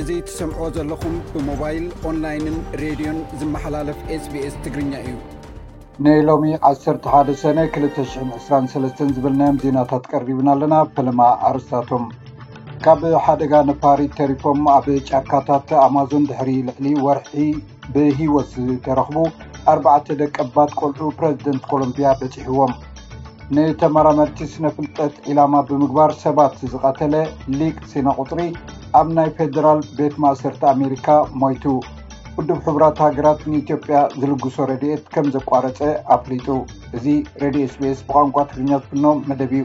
እዚ ትሰምዑ ዘለኹም ብሞባይል ኦንላይንን ሬድዮን ዝመሓላለፍ ስbs ትግርኛ እዩ ንሎሚ ዓሰርተ ሓደ ሰነ ክልተ ሽሕን ዕስራን ሰለስተን ዝበልናዮም ዜናታት ቀሪብና ኣለና ፈለማ ኣርስታቶም ካብ ሓደጋ ነፋሪት ተሪፎም ኣብ ጫካታት ኣማዞን ድሕሪ ልዕሊ ወርሒ ብህይወት ዝተረኽቡ ኣርባዕተ ደቀባት ቆልዑ ፕረዚደንት ኮሎምፒያ በፂሕዎም ንተመራመርቲ ስነ ፍልጠት ዒላማ ብምግባር ሰባት ዝቐተለ ሊቅ ስነ ቁፅሪ ኣብ ናይ ፌደራል ቤት ማእሰርቲ ኣሜሪካ ሞይቱ ውድብ ሕቡራት ሃገራት ንኢትዮጵያ ዝልግሶ ረድኤት ከም ዘቋረፀ ኣፍሊጡ እዚ ሬድዮ ስቤስ ብቋንቋ ትግርኛ ዝፍኖ መደብ እዩ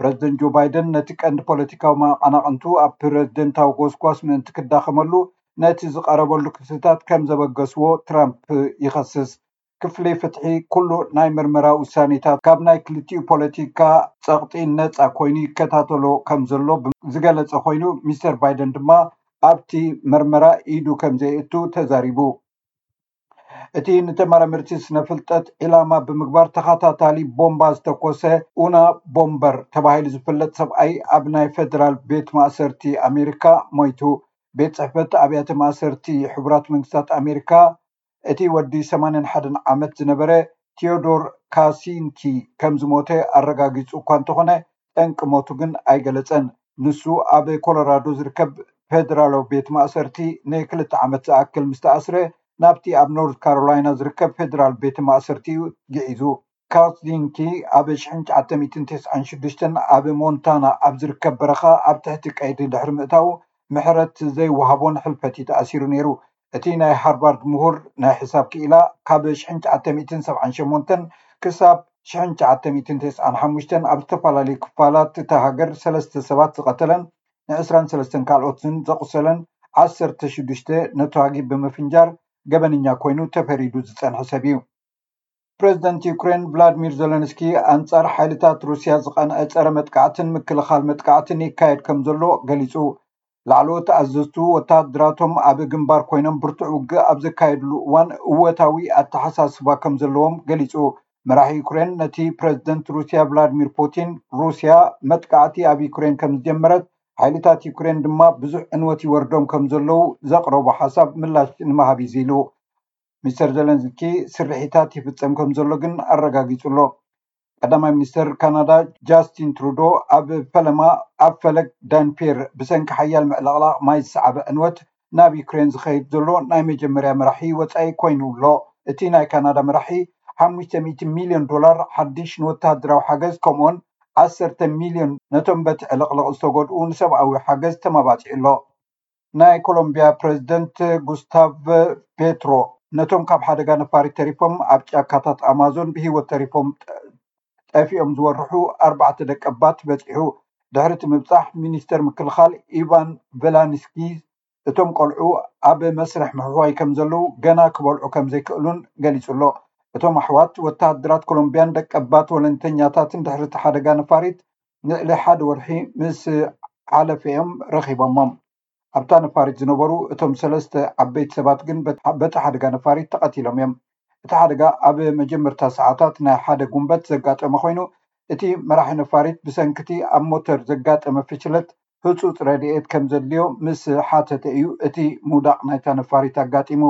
ፕረዚደንት ጆ ባይደን ነቲ ቀንዲ ፖለቲካዊ መቐናቕንቱ ኣብ ፕረዚደንታዊ ጎስጓስ ምእንቲ ክዳኸመሉ ነቲ ዝቐረበሉ ክስታት ከም ዘበገስዎ ትራምፕ ይኸስስ። ክፍሊ ፍትሒ ኩሉ ናይ ምርመራ ውሳኔታት ካብ ናይ ክልቲኡ ፖለቲካ ጸቕጢ ነጻ ኮይኑ ይከታተሎ ከም ዘሎ ዝገለጸ ኮይኑ፣ ሚስተር ባይደን ድማ ኣብቲ መርመራ ኢዱ ከም ዘየእቱ ተዛሪቡ። እቲ ንተመራመርቲ ስነፍልጠት ዒላማ ብምግባር ተኸታታሊ ቦምባ ዝተኮሰ ኡና ቦምበር ተባሂሉ ዝፍለጥ ሰብኣይ ኣብ ናይ ፌደራል ቤት ማእሰርቲ ኣሜሪካ ሞይቱ። ቤት ጽሕፈት ኣብያተ ማእሰርቲ ሕቡራት መንግስታት ኣሜሪካ እቲ ወዲ ሰማንያን ሓደን ዓመት ዝነበረ ቲዮዶር ካሲንኪ ከም ዝሞተ ኣረጋጊጹ እኳ እንተኾነ ጠንቂ ሞቱ ግን ኣይገለጸን። ንሱ ኣብ ኮሎራዶ ዝርከብ ፌደራላዊ ቤት ማእሰርቲ ንክልተ ዓመት ዝኣክል ምስ ተኣስረ፣ ናብቲ ኣብ ኖርዝ ካሮላይና ዝርከብ ፌደራል ቤት ማእሰርቲ እዩ ግዒዙ። ካርዚንኪ ኣብ ሽሕን ትሽዓተ ሚእትን ተስዓን ሽዱሽተን ኣብ ሞንታና ኣብ ዝርከብ በረኻ ኣብ ትሕቲ ቀይዲ ድሕሪ ምእታዉ፣ ምሕረት ዘይወሃቦን ሕልፈት'ዩ ተኣሲሩ ነይሩ። እቲ ናይ ሃርቫርድ ምሁር ናይ ሕሳብ ክኢላ ካብ ሽሕን ትሽዓተ ሚእትን ሰብዓን ሸሞንተን ክሳብ ሽሕን ትሽዓተ ሚእትን ተስዓን ሓሙሽተን ኣብ ዝተፈላለዩ ክፋላት እታ ሃገር ሰለስተ ሰባት ዝቐተለን ንዕስራን ሰለስተን ካልኦትን ዘቑሰለን ዓሰርተ ሽዱሽተ ነቷጊ ብምፍንጃር ገበነኛ ኮይኑ ተፈሪዱ ዝጸንሐ ሰብ'ዩ። ፕረዚደንት ዩክሬን ቭላድሚር ዘለንስኪ ኣንጻር ሓይልታት ሩስያ ዝቐንዐ ጸረ መጥቃዕትን ምክልኻል መጥቃዕትን ይካየድ ከም ዘሎ ገሊጹ። ላዕለዎት ኣዘዝቱ ወተሃደራቶም ኣብ ግንባር ኮይኖም ብርቱዕ ውግእ ኣብ ዘካየድሉ እዋን እወታዊ ኣተሓሳስባ ከም ዘለዎም ገሊጹ። መራሒ ዩክሬን ነቲ ፕረዚደንት ሩስያ ቭላድሚር ፑቲን ሩስያ መጥቃዕቲ ኣብ ዩክሬን ከም ዝጀመረት ሓይልታት ዩክሬን ድማ ብዙሕ ዕንወት ይወርዶም ከም ዘለዉ ዘቕረቦ ሓሳብ ምላሽ ንምሃብ እዩ ኢሉ። ሚስተር ዘለንስኪ ስርሒታት ይፍጸም ከምዘሎ ግን ኣረጋጊጹ'ሎ። ቀዳማይ ሚኒስተር ካናዳ ጃስቲን ትሩዶ ኣብ ፈለማ ኣብ ፈለግ ዳንፒየር ብሰንኪ ሓያል ምዕልቕላቕ ማይ ዝሰዓበ ዕንወት ናብ ዩክሬን ዝኸይድ ዘሎ ናይ መጀመርያ መራሒ ወጻኢ ኮይኑ'ሎ። እቲ ናይ ካናዳ መራሒ ሓሙሽተ ሚእቲ ሚልዮን ዶላር ሓድሽ ንወተሃደራዊ ሓገዝ ከምኡ'ውን ዓሰርተ ሚልዮን ነቶም በቲ ዕልቕልቕ ዝተጎድኡ ንሰብኣዊ ሓገዝ ተመባጺዑ'ሎ። ናይ ኮሎምቢያ ፕረዚደንት ጉስታቭ ፔትሮ ነቶም ካብ ሓደጋ ነፋሪት ተሪፎም ኣብ ጫካታት ኣማዞን ብህይወት ተሪፎም ጠፊኦም ዝወርሑ ኣርባዕተ ደቀባት በጺሑ ድሕሪ እቲ ምብጻሕ ሚኒስተር ምክልኻል ኢቫን ቨላንስኪ እቶም ቆልዑ ኣብ መስርሕ ምሕዋይ ከም ዘለዉ ገና ክበልዑ ከም ዘይክእሉን ገሊጹ ኣሎ እቶም ኣሕዋት ወተሃደራት ኮሎምብያን ደቀባት ወለንተኛታትን ድሕሪ እቲ ሓደጋ ነፋሪት ልዕሊ ሓደ ወርሒ ምስ ሓለፈ እዮም ረኺቦሞም። ኣብታ ነፋሪት ዝነበሩ እቶም ሰለስተ ዓበይቲ ሰባት ግን በቲ ሓደጋ ነፋሪት ተቐቲሎም እዮም። እቲ ሓደጋ ኣብ መጀመርታ ሰዓታት ናይ ሓደ ጉንበት ዘጋጠመ ኮይኑ፣ እቲ መራሒ ነፋሪት ብሰንኪ'ቲ ኣብ ሞተር ዘጋጠመ ፍሽለት ህጹጽ ረድኤት ከምዘድልዮ ምስ ሓተተ እዩ እቲ ምውዳቕ ናይታ ነፋሪት ኣጋጢሙ።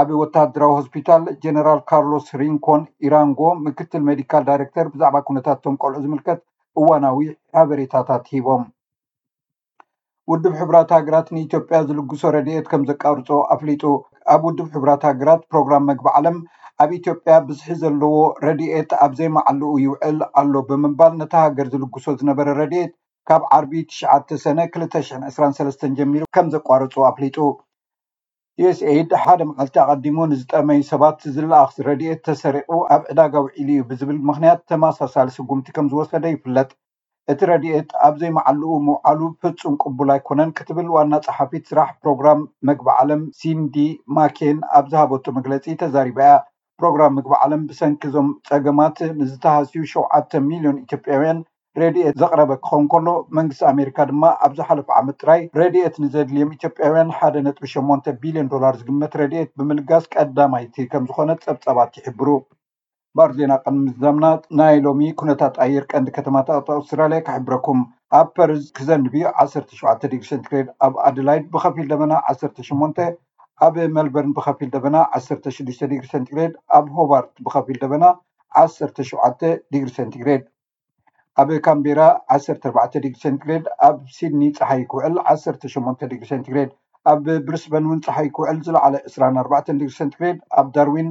ኣብ ወተሃደራዊ ሆስፒታል ጀነራል ካርሎስ ሪንኮን ኢራንጎ ምክትል ሜዲካል ዳይሬክተር ብዛዕባ ኩነታት እቶም ቆልዑ ዝምልከት እዋናዊ ሓበሬታታት ሂቦም። ውድብ ሕቡራት ሃገራት ንኢትዮጵያ ዝልግሶ ረድኤት ከም ዘቃርጾ ኣፍሊጡ። ኣብ ውድብ ሕቡራት ሃገራት ፕሮግራም መግቢ ዓለም ኣብ ኢትዮጵያ ብዝሒ ዘለዎ ረድኤት ኣብ ዘይመዓልኡ ይውዕል ኣሎ ብምባል ነታ ሃገር ዝልግሶ ዝነበረ ረድኤት ካብ ዓርቢ ትሽዓተ ሰነ ክልተ ሽሕን ዕስራን ሰለስተን ጀሚሩ ከም ዘቋረጾ ኣፍሊጡ። ዩኤስኤይድ ሓደ መዓልቲ ኣቐዲሙ ንዝጠመዩ ሰባት ዝለኣኽ ረድኤት ተሰሪቑ ኣብ ዕዳጋ ውዒሉ እዩ ብዝብል ምኽንያት ተመሳሳሊ ስጉምቲ ከምዝወሰደ ይፍለጥ። እቲ ረድኤት ኣብ ዘይመዓልኡ ምውዓሉ ፍጹም ቅቡል ኣይኮነን ክትብል ዋና ጸሓፊት ስራሕ ፕሮግራም መግቢ ዓለም ሲንዲ ማኬን ኣብ ዝሃበቶ መግለጺ ተዛሪባ እያ። ፕሮግራም ምግቢ ዓለም ብሰንኪ እዞም ፀገማት ንዝተሃስዩ ሸውዓተ ሚልዮን ኢትዮጵያውያን ረድኤት ዘቕረበ ክኸውን ከሎ መንግስቲ ኣሜሪካ ድማ ኣብ ዝሓለፈ ዓመት ጥራይ ረድኤት ንዘድልዮም ኢትዮጵያውያን ሓደ ነጥቢ ሸሞንተ ቢልዮን ዶላር ዝግመት ረድኤት ብምልጋስ ቀዳማይቲ ከምዝኾነት ፀብፃባት ይሕብሩ። ባር ዜና ቅድሚ ምዝዛምና ናይ ሎሚ ኩነታት ኣየር ቀንዲ ከተማታት ኣውስትራልያ ክሕብረኩም። ኣብ ፐርዝ ክዘንብ እዩ ዓሰርተ ሸውዓተ ዲግሪ ሴንቲግሬድ፣ ኣብ ኣደላይድ ብኸፊል ደበና ዓሰርተ ሸሞንተ፣ ኣብ መልበርን ብኸፊል ደበና ዓሰርተ ሽዱሽተ ዲግሪ ሴንቲግሬድ፣ ኣብ ሆባርት ብኸፊል ደበና ዓሰርተ ሸውዓተ ዲግሪ ሴንቲግሬድ፣ ኣብ ካንቤራ ዓሰርተ ኣርባዕተ ዲግሪ ሴንቲግሬድ፣ ኣብ ሲድኒ ጸሓይ ክውዕል ዓሰርተ ሸሞንተ ዲግሪ ሴንቲግሬድ፣ ኣብ ብሪስበን እውን ጸሓይ ክውዕል ዝለዓለ ዕስራን ኣርባዕተን ዲግሪ ሴንቲግሬድ፣ ኣብ ዳርዊን